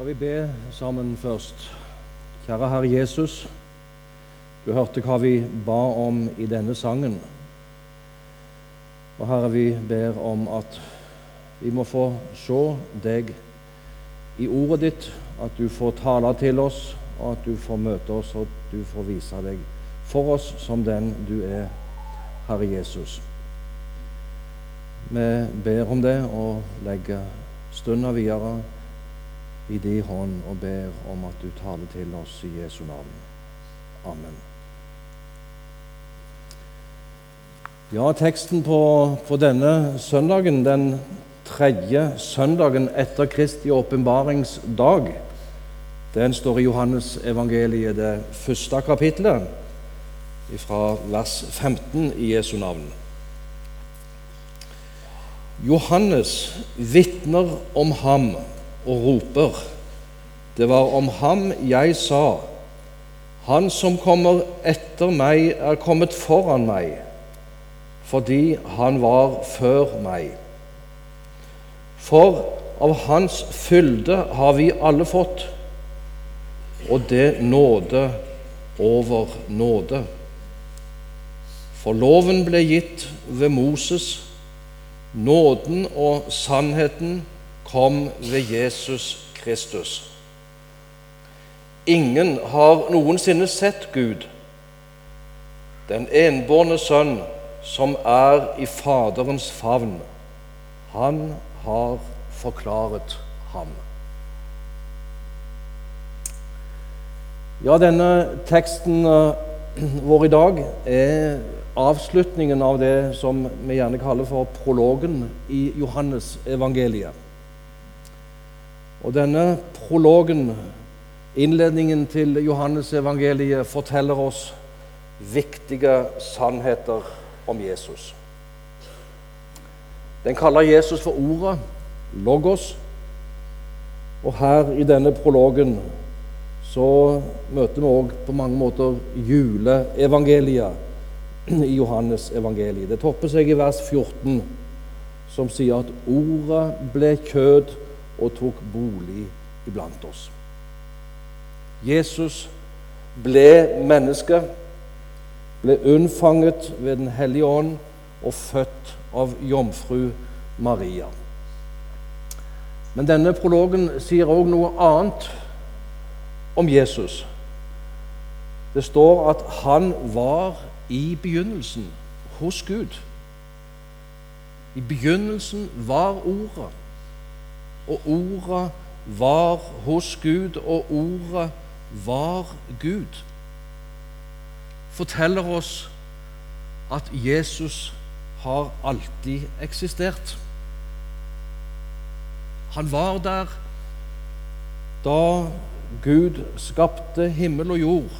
Skal vi be sammen først? Kjære Herre Jesus, du hørte hva vi ba om i denne sangen. Og Herre, vi ber om at vi må få se deg i ordet ditt, at du får tale til oss, og at du får møte oss, og at du får vise deg for oss som den du er, Herre Jesus. Vi ber om det og legger stunda videre i din hånd og ber om at du taler til oss i Jesu navn. Amen. Ja, teksten på, på denne søndagen, den tredje søndagen etter Kristi åpenbaringsdag, den står i Johannes evangeliet, det første kapittelet, fra vers 15 i Jesu navn. Johannes vitner om ham og roper. Det var om ham jeg sa, han som kommer etter meg, er kommet foran meg, fordi han var før meg. For av hans fylde har vi alle fått, og det nåde over nåde. For loven ble gitt ved Moses, nåden og sannheten kom ved Jesus Kristus. Ingen har noensinne sett Gud, den enbårne Sønn, som er i Faderens favn. Han har forklaret ham. Ja, denne teksten eh, vår i dag er avslutningen av det som vi gjerne kaller for prologen i Johannes evangeliet. Og denne prologen, innledningen til Johannes evangeliet, forteller oss viktige sannheter om Jesus. Den kaller Jesus for Ordet, Logos. Og her i denne prologen så møter vi òg på mange måter juleevangeliet i Johannes evangeliet. Det topper seg i vers 14, som sier at ordet ble kjød og tok bolig iblant oss. Jesus ble menneske, ble unnfanget ved Den hellige ånd og født av jomfru Maria. Men denne prologen sier òg noe annet om Jesus. Det står at han var i begynnelsen hos Gud. I begynnelsen var Ordet og ordet var hos Gud, og ordet var Gud, forteller oss at Jesus har alltid eksistert. Han var der da Gud skapte himmel og jord.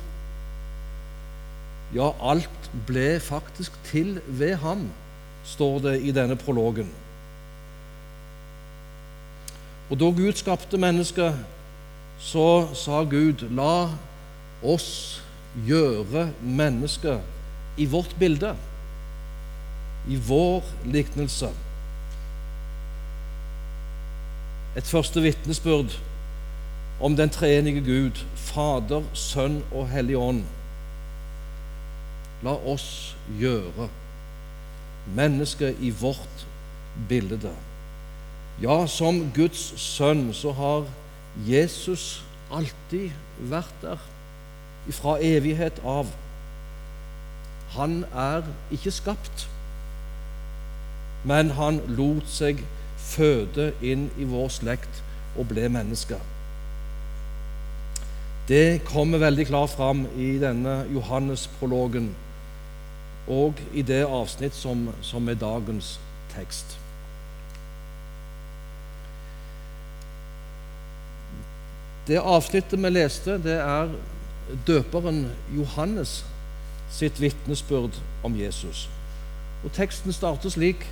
Ja, alt ble faktisk til ved ham, står det i denne prologen. Og da Gud skapte mennesket, så sa Gud, la oss gjøre mennesket i vårt bilde, i vår liknelse. Et første vitnesbyrd om den treenige Gud, Fader, Sønn og Hellig Ånd. La oss gjøre mennesket i vårt bilde. Ja, som Guds sønn så har Jesus alltid vært der fra evighet av. Han er ikke skapt, men han lot seg føde inn i vår slekt og ble menneske. Det kommer veldig klart fram i denne Johannes-prologen og i det avsnitt som, som er dagens tekst. Det avsnittet vi leste, det er døperen Johannes sitt vitnesbyrd om Jesus. Og Teksten starter slik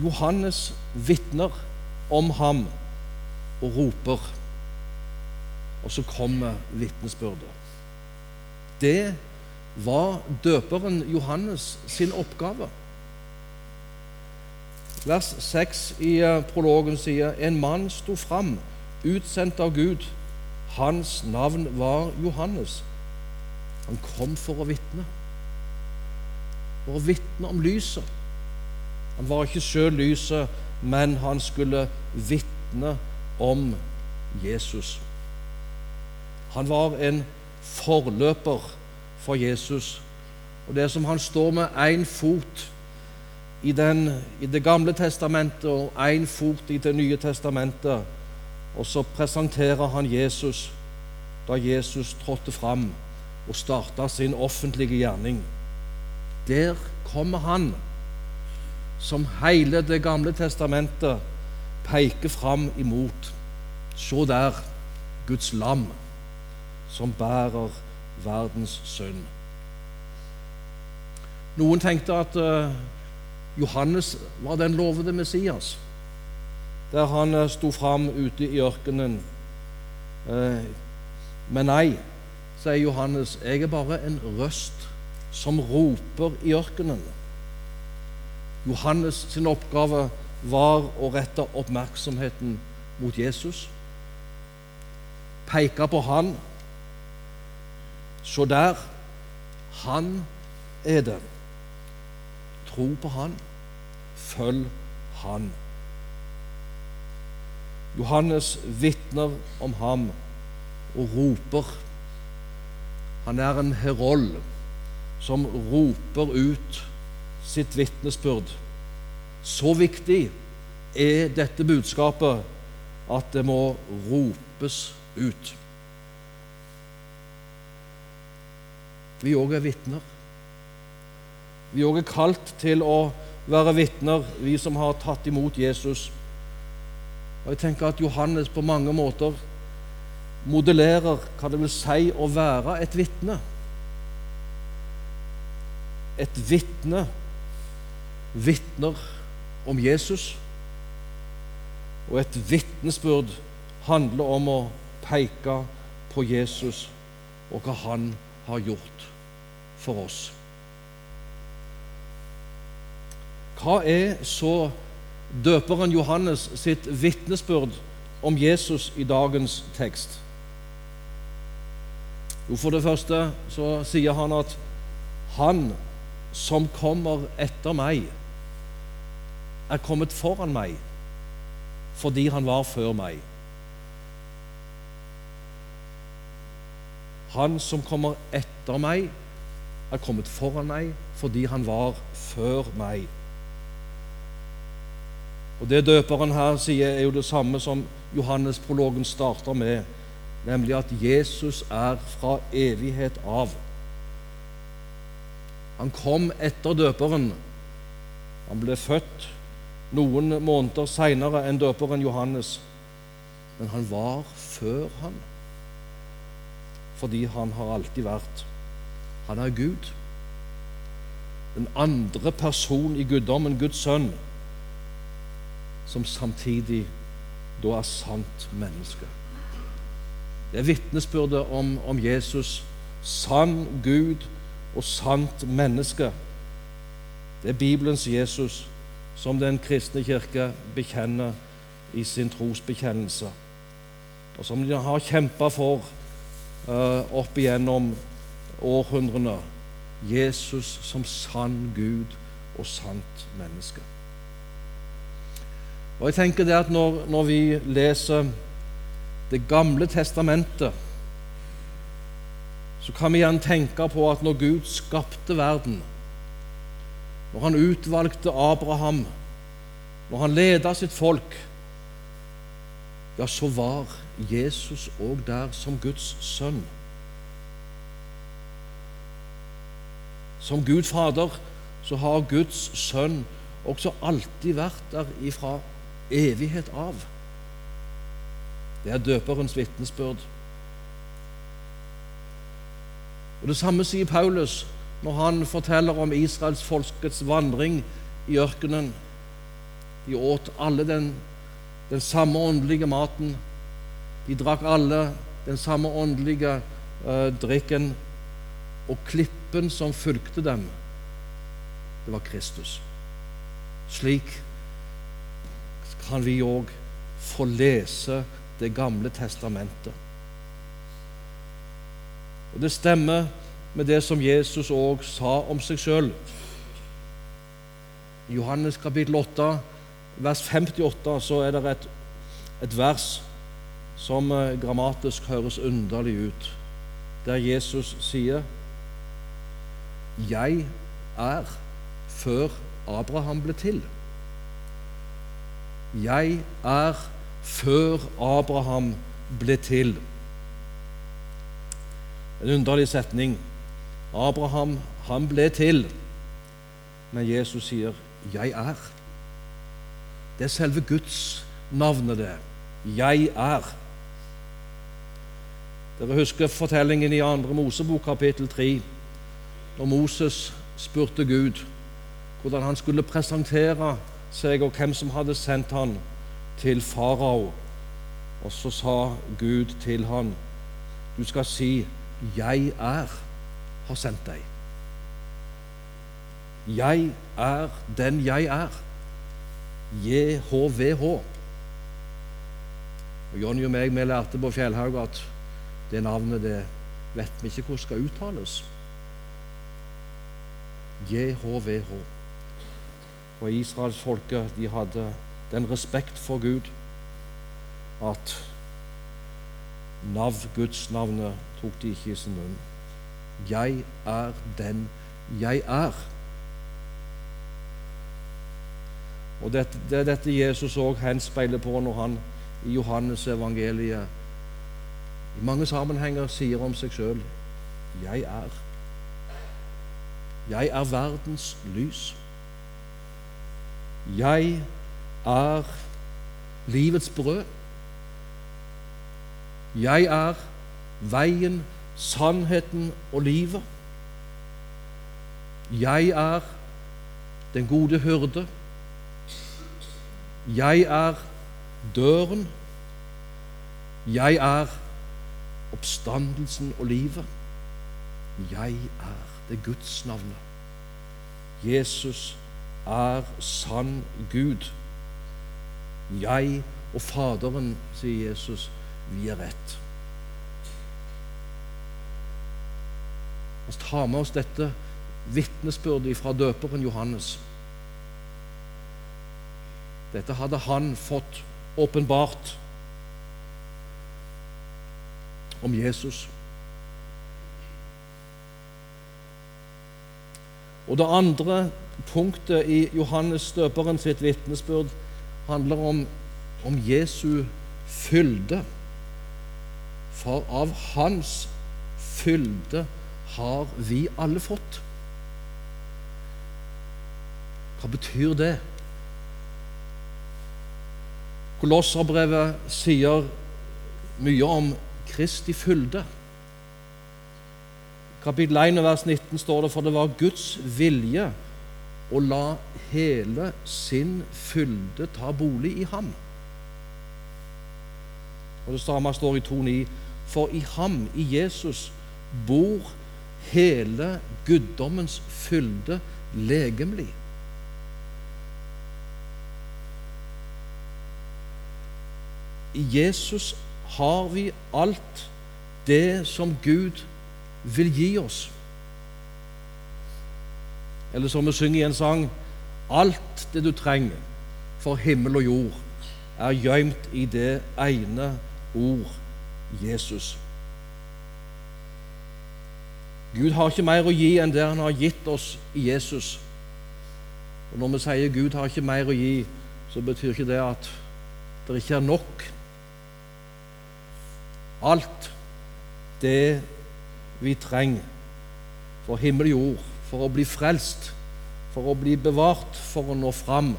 Johannes vitner om ham og roper. Og så kommer vitnesbyrdet. Det var døperen Johannes sin oppgave. Vers 6 i eh, prologen sier en mann sto fram utsendt av Gud. Hans navn var Johannes. Han kom for å vitne. For å vitne om lyset. Han var ikke sjøl lyset, men han skulle vitne om Jesus. Han var en forløper for Jesus. Og det som han står med én fot i, den, i Det gamle testamentet og én fot i Det nye testamentet, og så presenterer han Jesus da Jesus trådte fram og starta sin offentlige gjerning. Der kommer han som hele Det gamle testamentet peker fram imot. Se der, Guds lam, som bærer verdens synd. Noen tenkte at uh, Johannes var den lovede Messias, der han uh, sto fram ute i ørkenen. Uh, men nei, sier Johannes, jeg er bare en røst som roper i ørkenen. Johannes sin oppgave var å rette oppmerksomheten mot Jesus, peke på han. Se der, han er det. Tro på han, følg han. Johannes vitner om ham og roper. Han er en herold som roper ut sitt vitnesbyrd. Så viktig er dette budskapet at det må ropes ut. Vi òg er vitner. Vi òg er kalt til å være vitner, vi som har tatt imot Jesus. Og Jeg tenker at Johannes på mange måter modellerer hva det vil si å være et vitne. Et vitne vitner om Jesus, og et vitnesbyrd handler om å peke på Jesus og hva han har gjort for oss. Hva er så døperen Johannes sitt vitnesbyrd om Jesus i dagens tekst? Jo, For det første så sier han at 'Han som kommer etter meg, er kommet foran meg fordi han var før meg'. Han som kommer etter meg, er kommet foran meg fordi han var før meg. Og Det døperen her sier, er jo det samme som Johannes-prologen starter med nemlig at Jesus er fra evighet av. Han kom etter døperen. Han ble født noen måneder seinere enn døperen Johannes, men han var før han, fordi han har alltid vært. Han er Gud. Den andre person i guddommen, Guds sønn, som samtidig da er sant menneske. Det er vitnesbyrdet om, om Jesus. Sann Gud og sant menneske. Det er Bibelens Jesus som den kristne kirke bekjenner i sin trosbekjennelse, og som de har kjempa for uh, opp igjennom århundrene. Jesus som sann Gud og sant menneske. Og jeg tenker det at når, når vi leser det gamle testamentet, så kan vi gjerne tenke på at når Gud skapte verden, når han utvalgte Abraham, når han ledet sitt folk, ja, så var Jesus òg der som Guds sønn. Som Gud Fader så har Guds sønn også alltid vært der ifra evighet av. Det er døperens vitnesbyrd. Og Det samme sier Paulus når han forteller om Israels folkets vandring i ørkenen. De åt alle den, den samme åndelige maten. De drakk alle den samme åndelige eh, drikken. Og klippen som fulgte dem, det var Kristus. Slik kan vi òg få lese Det gamle testamentet. Og Det stemmer med det som Jesus òg sa om seg sjøl. I Johannes kapittel 8, vers 58, så er det et, et vers som eh, grammatisk høres underlig ut, der Jesus sier 'Jeg er før Abraham ble til'. Jeg er før Abraham ble til. En underlig setning. Abraham, han ble til, men Jesus sier 'Jeg er'. Det er selve Guds navnet, det. Jeg er. Dere husker fortellingen i 2. Mosebok kapittel 3, når Moses spurte Gud hvordan han skulle presentere seg og hvem som hadde sendt han til farao. Og så sa Gud til han, du skal si 'Jeg er har sendt deg'. Jeg er den jeg er. JHVH. Og Jonny og meg vi lærte på Fjellhaug at det navnet det vet vi ikke hvordan skal uttales. JHVH. Og israelsfolket de hadde den respekt for Gud at nav, Guds navnet tok de ikke i sin munn. Jeg er den jeg er. Og Det, er er dette Jesus òg henspeiler på når han i Johannes evangeliet i mange sammenhenger sier om seg sjøl 'Jeg er'. Jeg er verdens lys. Jeg er livets brød. Jeg er veien, sannheten og livet. Jeg er den gode hyrde. Jeg er døren. Jeg er oppstandelsen og livet. Jeg er det Guds navnet. Jesus er sann Gud. Jeg og Faderen, sier Jesus, vi er ett. Vi tar med oss dette vitnesbyrdet fra døperen Johannes. Dette hadde han fått åpenbart om Jesus. Og Det andre punktet i Johannes døperen sitt vitnesbyrd handler om, om Jesu fylde. For av Hans fylde har vi alle fått. Hva betyr det? Kolosserbrevet sier mye om Kristi fylde. Kapittel 1 vers 19 står det for det var Guds vilje å la hele sin fylde ta bolig i ham. Og Det samme står i 2.9.: For i ham, i Jesus, bor hele guddommens fylde legemlig. I Jesus har vi alt det som Gud vil gi oss. Eller som vi synger i en sang Alt det du trenger for himmel og jord, er gjemt i det ene ord Jesus. Gud har ikke mer å gi enn det han har gitt oss i Jesus. Og Når vi sier Gud har ikke mer å gi, så betyr ikke det at det ikke er nok. Alt det vi trenger for himmel og jord, for å bli frelst, for å bli bevart, for å nå fram,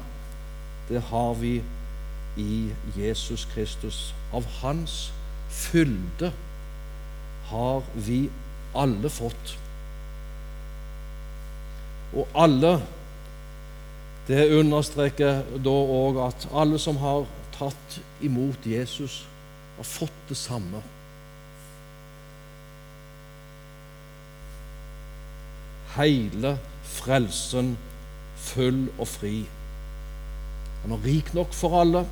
det har vi i Jesus Kristus. Av Hans fylde har vi alle fått. Og alle, det understreker da òg at alle som har tatt imot Jesus, har fått det samme. Hele frelsen full og fri. Han er rik nok for alle,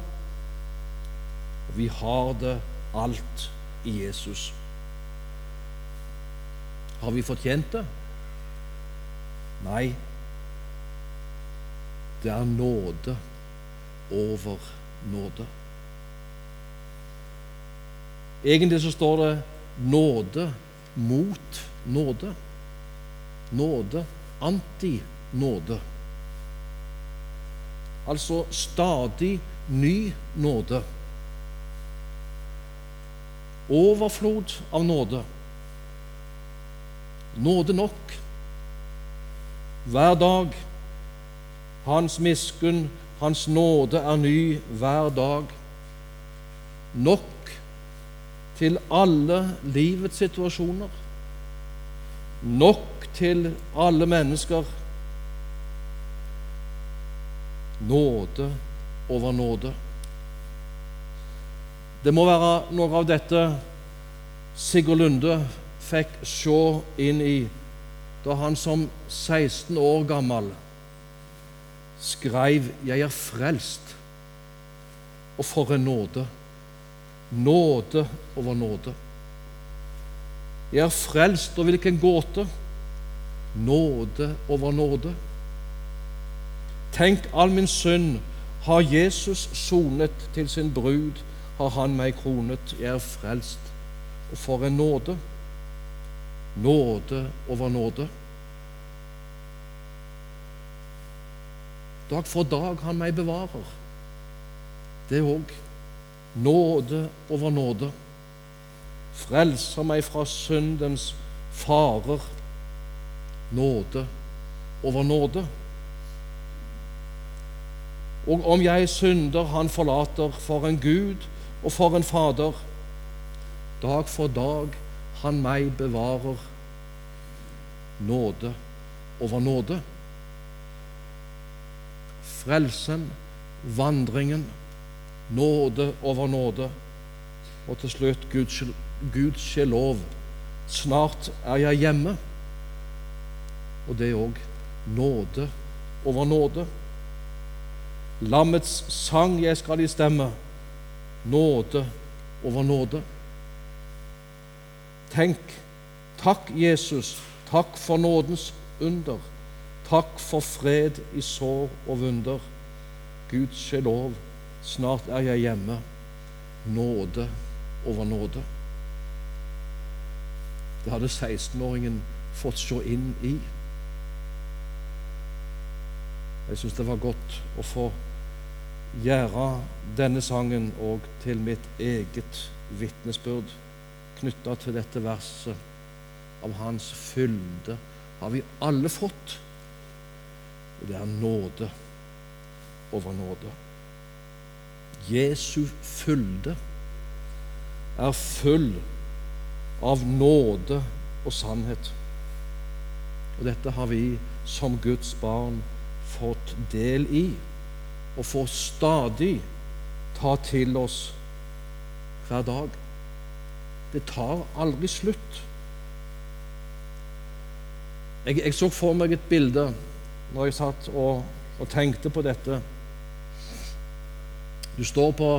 Og vi har det alt i Jesus. Har vi fortjent det? Nei. Det er nåde over nåde. Egentlig så står det nåde mot nåde. Nåde anti-nåde. Altså stadig ny nåde. Overflod av nåde. Nåde nok. Hver dag. Hans miskunn, Hans nåde er ny hver dag. Nok til alle livets situasjoner. Nok til alle mennesker. Nåde over nåde. Det må være noe av dette Sigurd Lunde fikk se inn i da han som 16 år gammel skrev 'Jeg er frelst'. Og for en nåde! Nåde over nåde. Jeg er frelst, og hvilken gåte! Nåde over nåde. Tenk all min synd har Jesus sonet til sin brud, har han meg kronet. Jeg er frelst. Og for en nåde! Nåde over nåde. Dag for dag han meg bevarer. Det òg. Nåde over nåde. Frelser meg fra syndens farer. Nåde over nåde. Og om jeg synder, han forlater for en Gud og for en Fader. Dag for dag han meg bevarer. Nåde over nåde. Frelsen, vandringen, nåde over nåde. Og til slutt Guds, Guds lov. Snart er jeg hjemme. Og det er òg nåde over nåde. Lammets sang jeg skal i stemme. Nåde over nåde. Tenk, takk, Jesus, takk for nådens under. Takk for fred i sår og vunder. Gud lov, snart er jeg hjemme. Nåde over nåde. Det hadde 16-åringen fått se inn i. Jeg syns det var godt å få gjøre denne sangen òg til mitt eget vitnesbyrd knytta til dette verset. Av Hans fylde har vi alle fått, og det er nåde over nåde. Jesu fylde er full av nåde og sannhet. Og dette har vi som Guds barn fått del i, og får stadig ta til oss hver dag. Det tar aldri slutt. Jeg, jeg så for meg et bilde når jeg satt og, og tenkte på dette. Du står på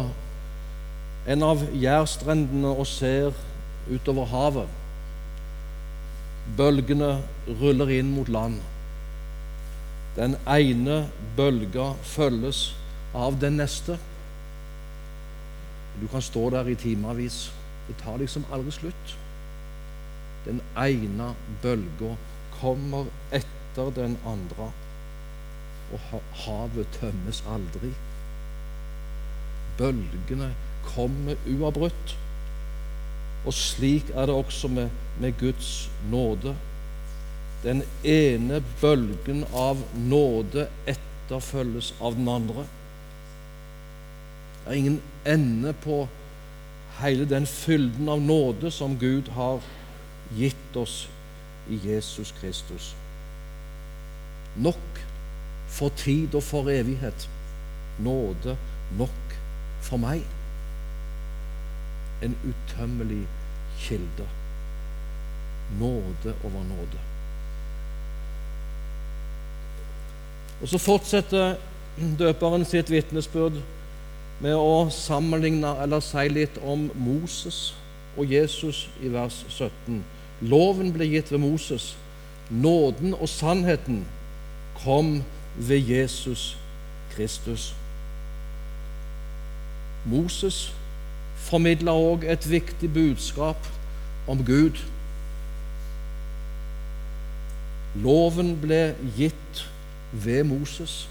en av jærstrendene og ser utover havet. Bølgene ruller inn mot land. Den ene bølga følges av den neste. Du kan stå der i timevis. Det tar liksom aldri slutt. Den ene bølga kommer etter den andre, og havet tømmes aldri. Bølgene kommer uavbrutt. Og slik er det også med, med Guds nåde. Den ene bølgen av nåde etterfølges av den andre. Det er ingen ende på hele den fylden av nåde som Gud har gitt oss i Jesus Kristus. Nok for tid og for evighet. Nåde nok for meg en utømmelig kilde. Nåde over nåde. Og Så fortsetter døperen sitt vitnesbyrd med å sammenligne eller si litt om Moses og Jesus i vers 17. Loven ble gitt ved Moses. Nåden og sannheten kom ved Jesus Kristus. Moses formidla òg et viktig budskap om Gud. Loven ble gitt ved Moses.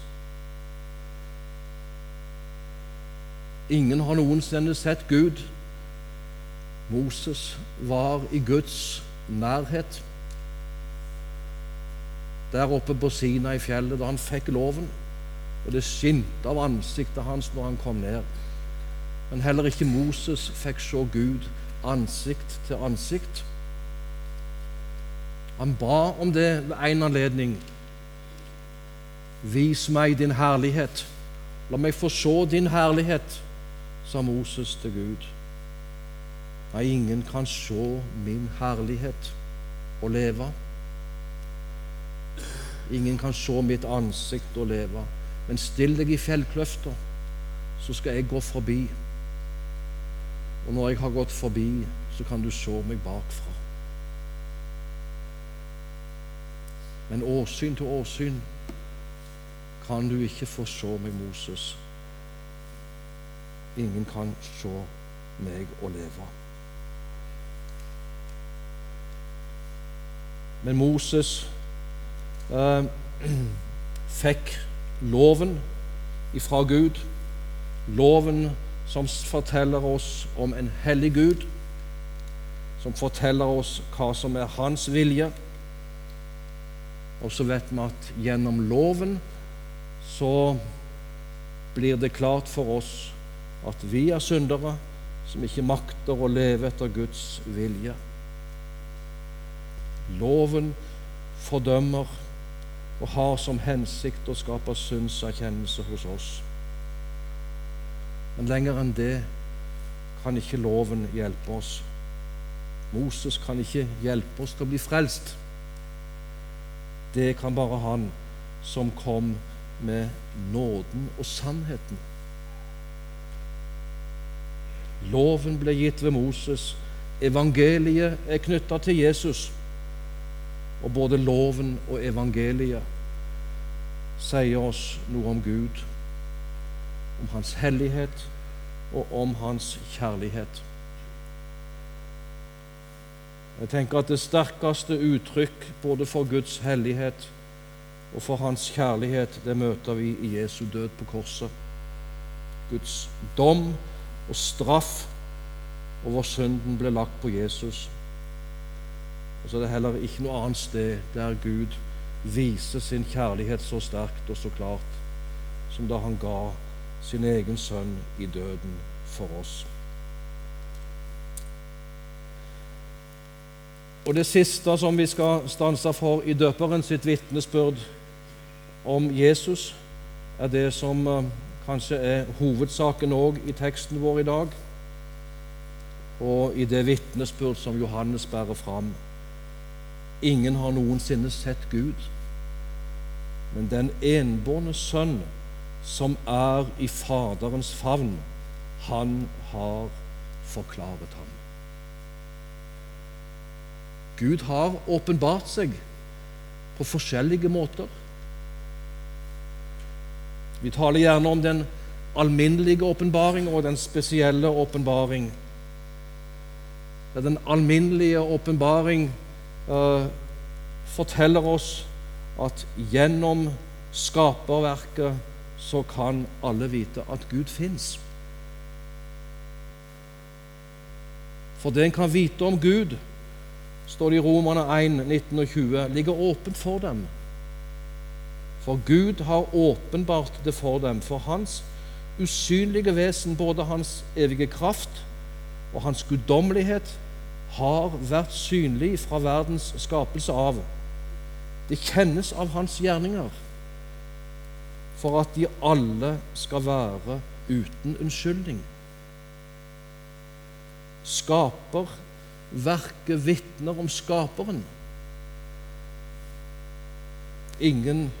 Ingen har noensinne sett Gud. Moses var i Guds nærhet der oppe på Sina i fjellet da han fikk loven, og det skinte av ansiktet hans når han kom ned. Men heller ikke Moses fikk se Gud ansikt til ansikt. Han ba om det ved en anledning. Vis meg din herlighet. La meg få se din herlighet, sa Moses til Gud. Nei, ingen kan se min herlighet og leve. Ingen kan se mitt ansikt og leve. Men still deg i fjellkløfta, så skal jeg gå forbi. Og når jeg har gått forbi, så kan du se meg bakfra. Men åsyn til åsyn kan du ikke få se meg, Moses. Ingen kan se meg og leve. Men Moses eh, fikk loven ifra Gud. Loven som forteller oss om en hellig Gud, som forteller oss hva som er hans vilje. Og så vet vi at gjennom loven så blir det klart for oss at vi er syndere som ikke makter å leve etter Guds vilje. Loven fordømmer og har som hensikt å skape syndserkjennelse hos oss. Men lenger enn det kan ikke loven hjelpe oss. Moses kan ikke hjelpe oss til å bli frelst. Det kan bare han som kom med nåden og sannheten. Loven ble gitt ved Moses. Evangeliet er knytta til Jesus. Og både loven og evangeliet sier oss noe om Gud, om Hans hellighet og om Hans kjærlighet. Jeg tenker at det sterkeste uttrykk både for Guds hellighet og for Hans kjærlighet, det møter vi i Jesu død på korset. Guds dom og straff over synden ble lagt på Jesus. Og så er det heller ikke noe annet sted der Gud viser sin kjærlighet så sterkt og så klart som da han ga sin egen sønn i døden for oss. Og det siste som vi skal stanse for i døperen sitt vitnesbyrd om Jesus, er det som eh, kanskje er hovedsaken òg i teksten vår i dag, og i det vitnesbyrd som Johannes bærer fram. Ingen har noensinne sett Gud, men den enbårne sønn som er i Faderens favn, han har forklaret ham. Gud har åpenbart seg på forskjellige måter. Vi taler gjerne om den alminnelige åpenbaring og den spesielle åpenbaring. Den alminnelige åpenbaring uh, forteller oss at gjennom skaperverket så kan alle vite at Gud fins. For det en kan vite om Gud, står det i Romerne 1, 19 og 20, ligger åpent for dem. For Gud har åpenbart det for dem, for Hans usynlige vesen, både Hans evige kraft og Hans guddommelighet, har vært synlig fra verdens skapelse av. Det kjennes av hans gjerninger for at de alle skal være uten unnskyldning. Skaperverket vitner om Skaperen. Ingen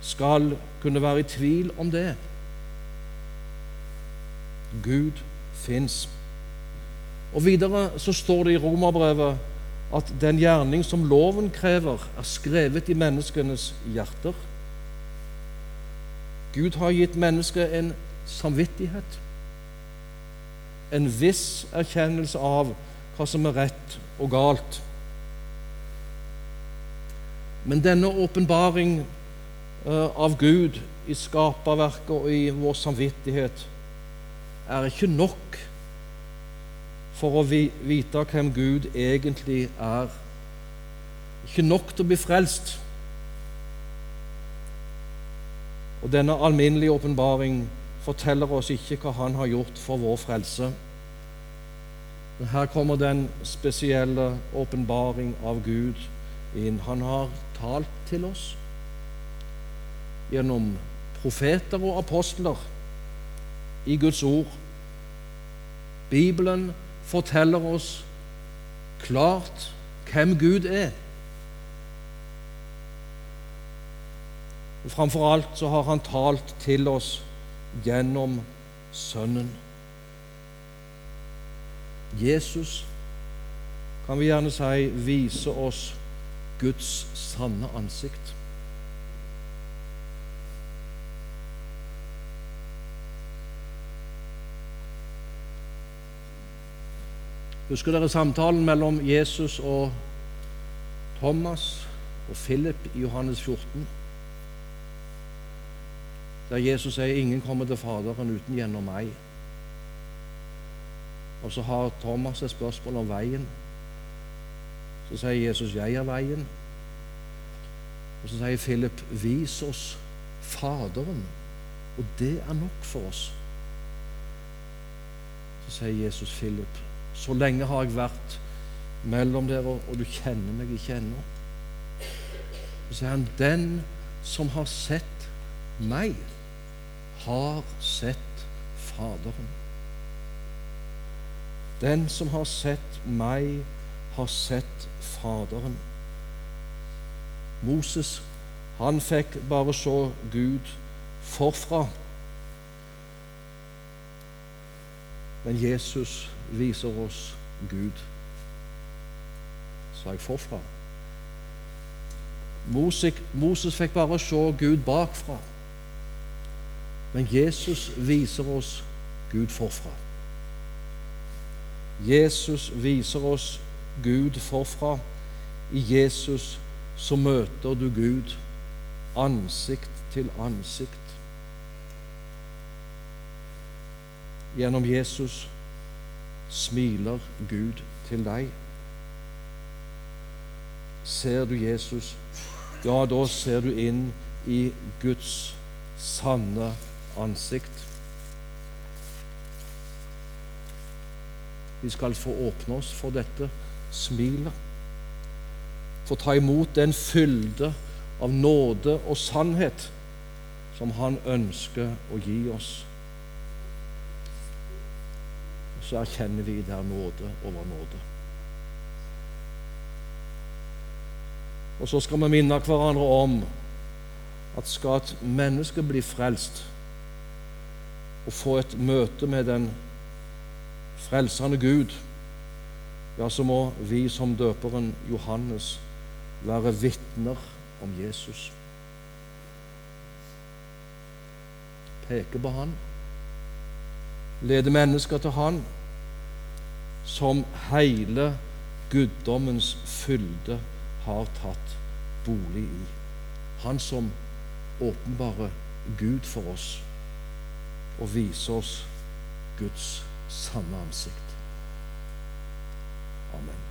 skal kunne være i tvil om det. Gud fins. Og Videre så står det i Romerbrevet at den gjerning som loven krever, er skrevet i menneskenes hjerter. Gud har gitt mennesket en samvittighet, en viss erkjennelse av hva som er rett og galt. Men denne åpenbaring av Gud i skaperverket og i vår samvittighet er ikke nok for å vite hvem Gud egentlig er. Ikke nok til å bli frelst. Og denne alminnelige åpenbaring forteller oss ikke hva Han har gjort for vår frelse. Men her kommer den spesielle åpenbaring av Gud inn. Han har talt til oss gjennom profeter og apostler i Guds ord. Bibelen forteller oss klart hvem Gud er. Og Framfor alt så har han talt til oss gjennom Sønnen. Jesus, kan vi gjerne si, viser oss Guds sanne ansikt. Husker dere samtalen mellom Jesus og Thomas og Philip i Johannes 14? Der Jesus sier 'Ingen kommer til Faderen uten gjennom meg'. Og så har Thomas et spørsmål om veien. Så sier Jesus 'Jeg er veien'. Og så sier Philip 'Vis oss Faderen'. Og det er nok for oss. Så sier Jesus Philip så lenge har jeg vært mellom dere, og du kjenner meg ikke ennå. Så sier han, den som har sett meg, har sett Faderen. Den som har sett meg, har sett Faderen. Moses, han fikk bare så Gud forfra. Men Jesus viser oss Gud. Sa jeg forfra? Moses, fikk bare se Gud bakfra. Men Jesus viser oss Gud forfra. Jesus viser oss Gud forfra. I Jesus så møter du Gud ansikt til ansikt. Gjennom Jesus smiler Gud til deg. Ser du Jesus, ja, da ser du inn i Guds sanne ansikt. Vi skal få åpne oss for dette smilet. Få ta imot den fylde av nåde og sannhet som Han ønsker å gi oss så erkjenner vi der nåde over nåde. Og så skal vi minne hverandre om at skal et menneske bli frelst og få et møte med den frelsende Gud, ja, så må vi som døperen Johannes være vitner om Jesus. Peke på Han, lede mennesker til Han som hele guddommens fylde har tatt bolig i. Han som åpenbarer Gud for oss og viser oss Guds sanne ansikt. Amen.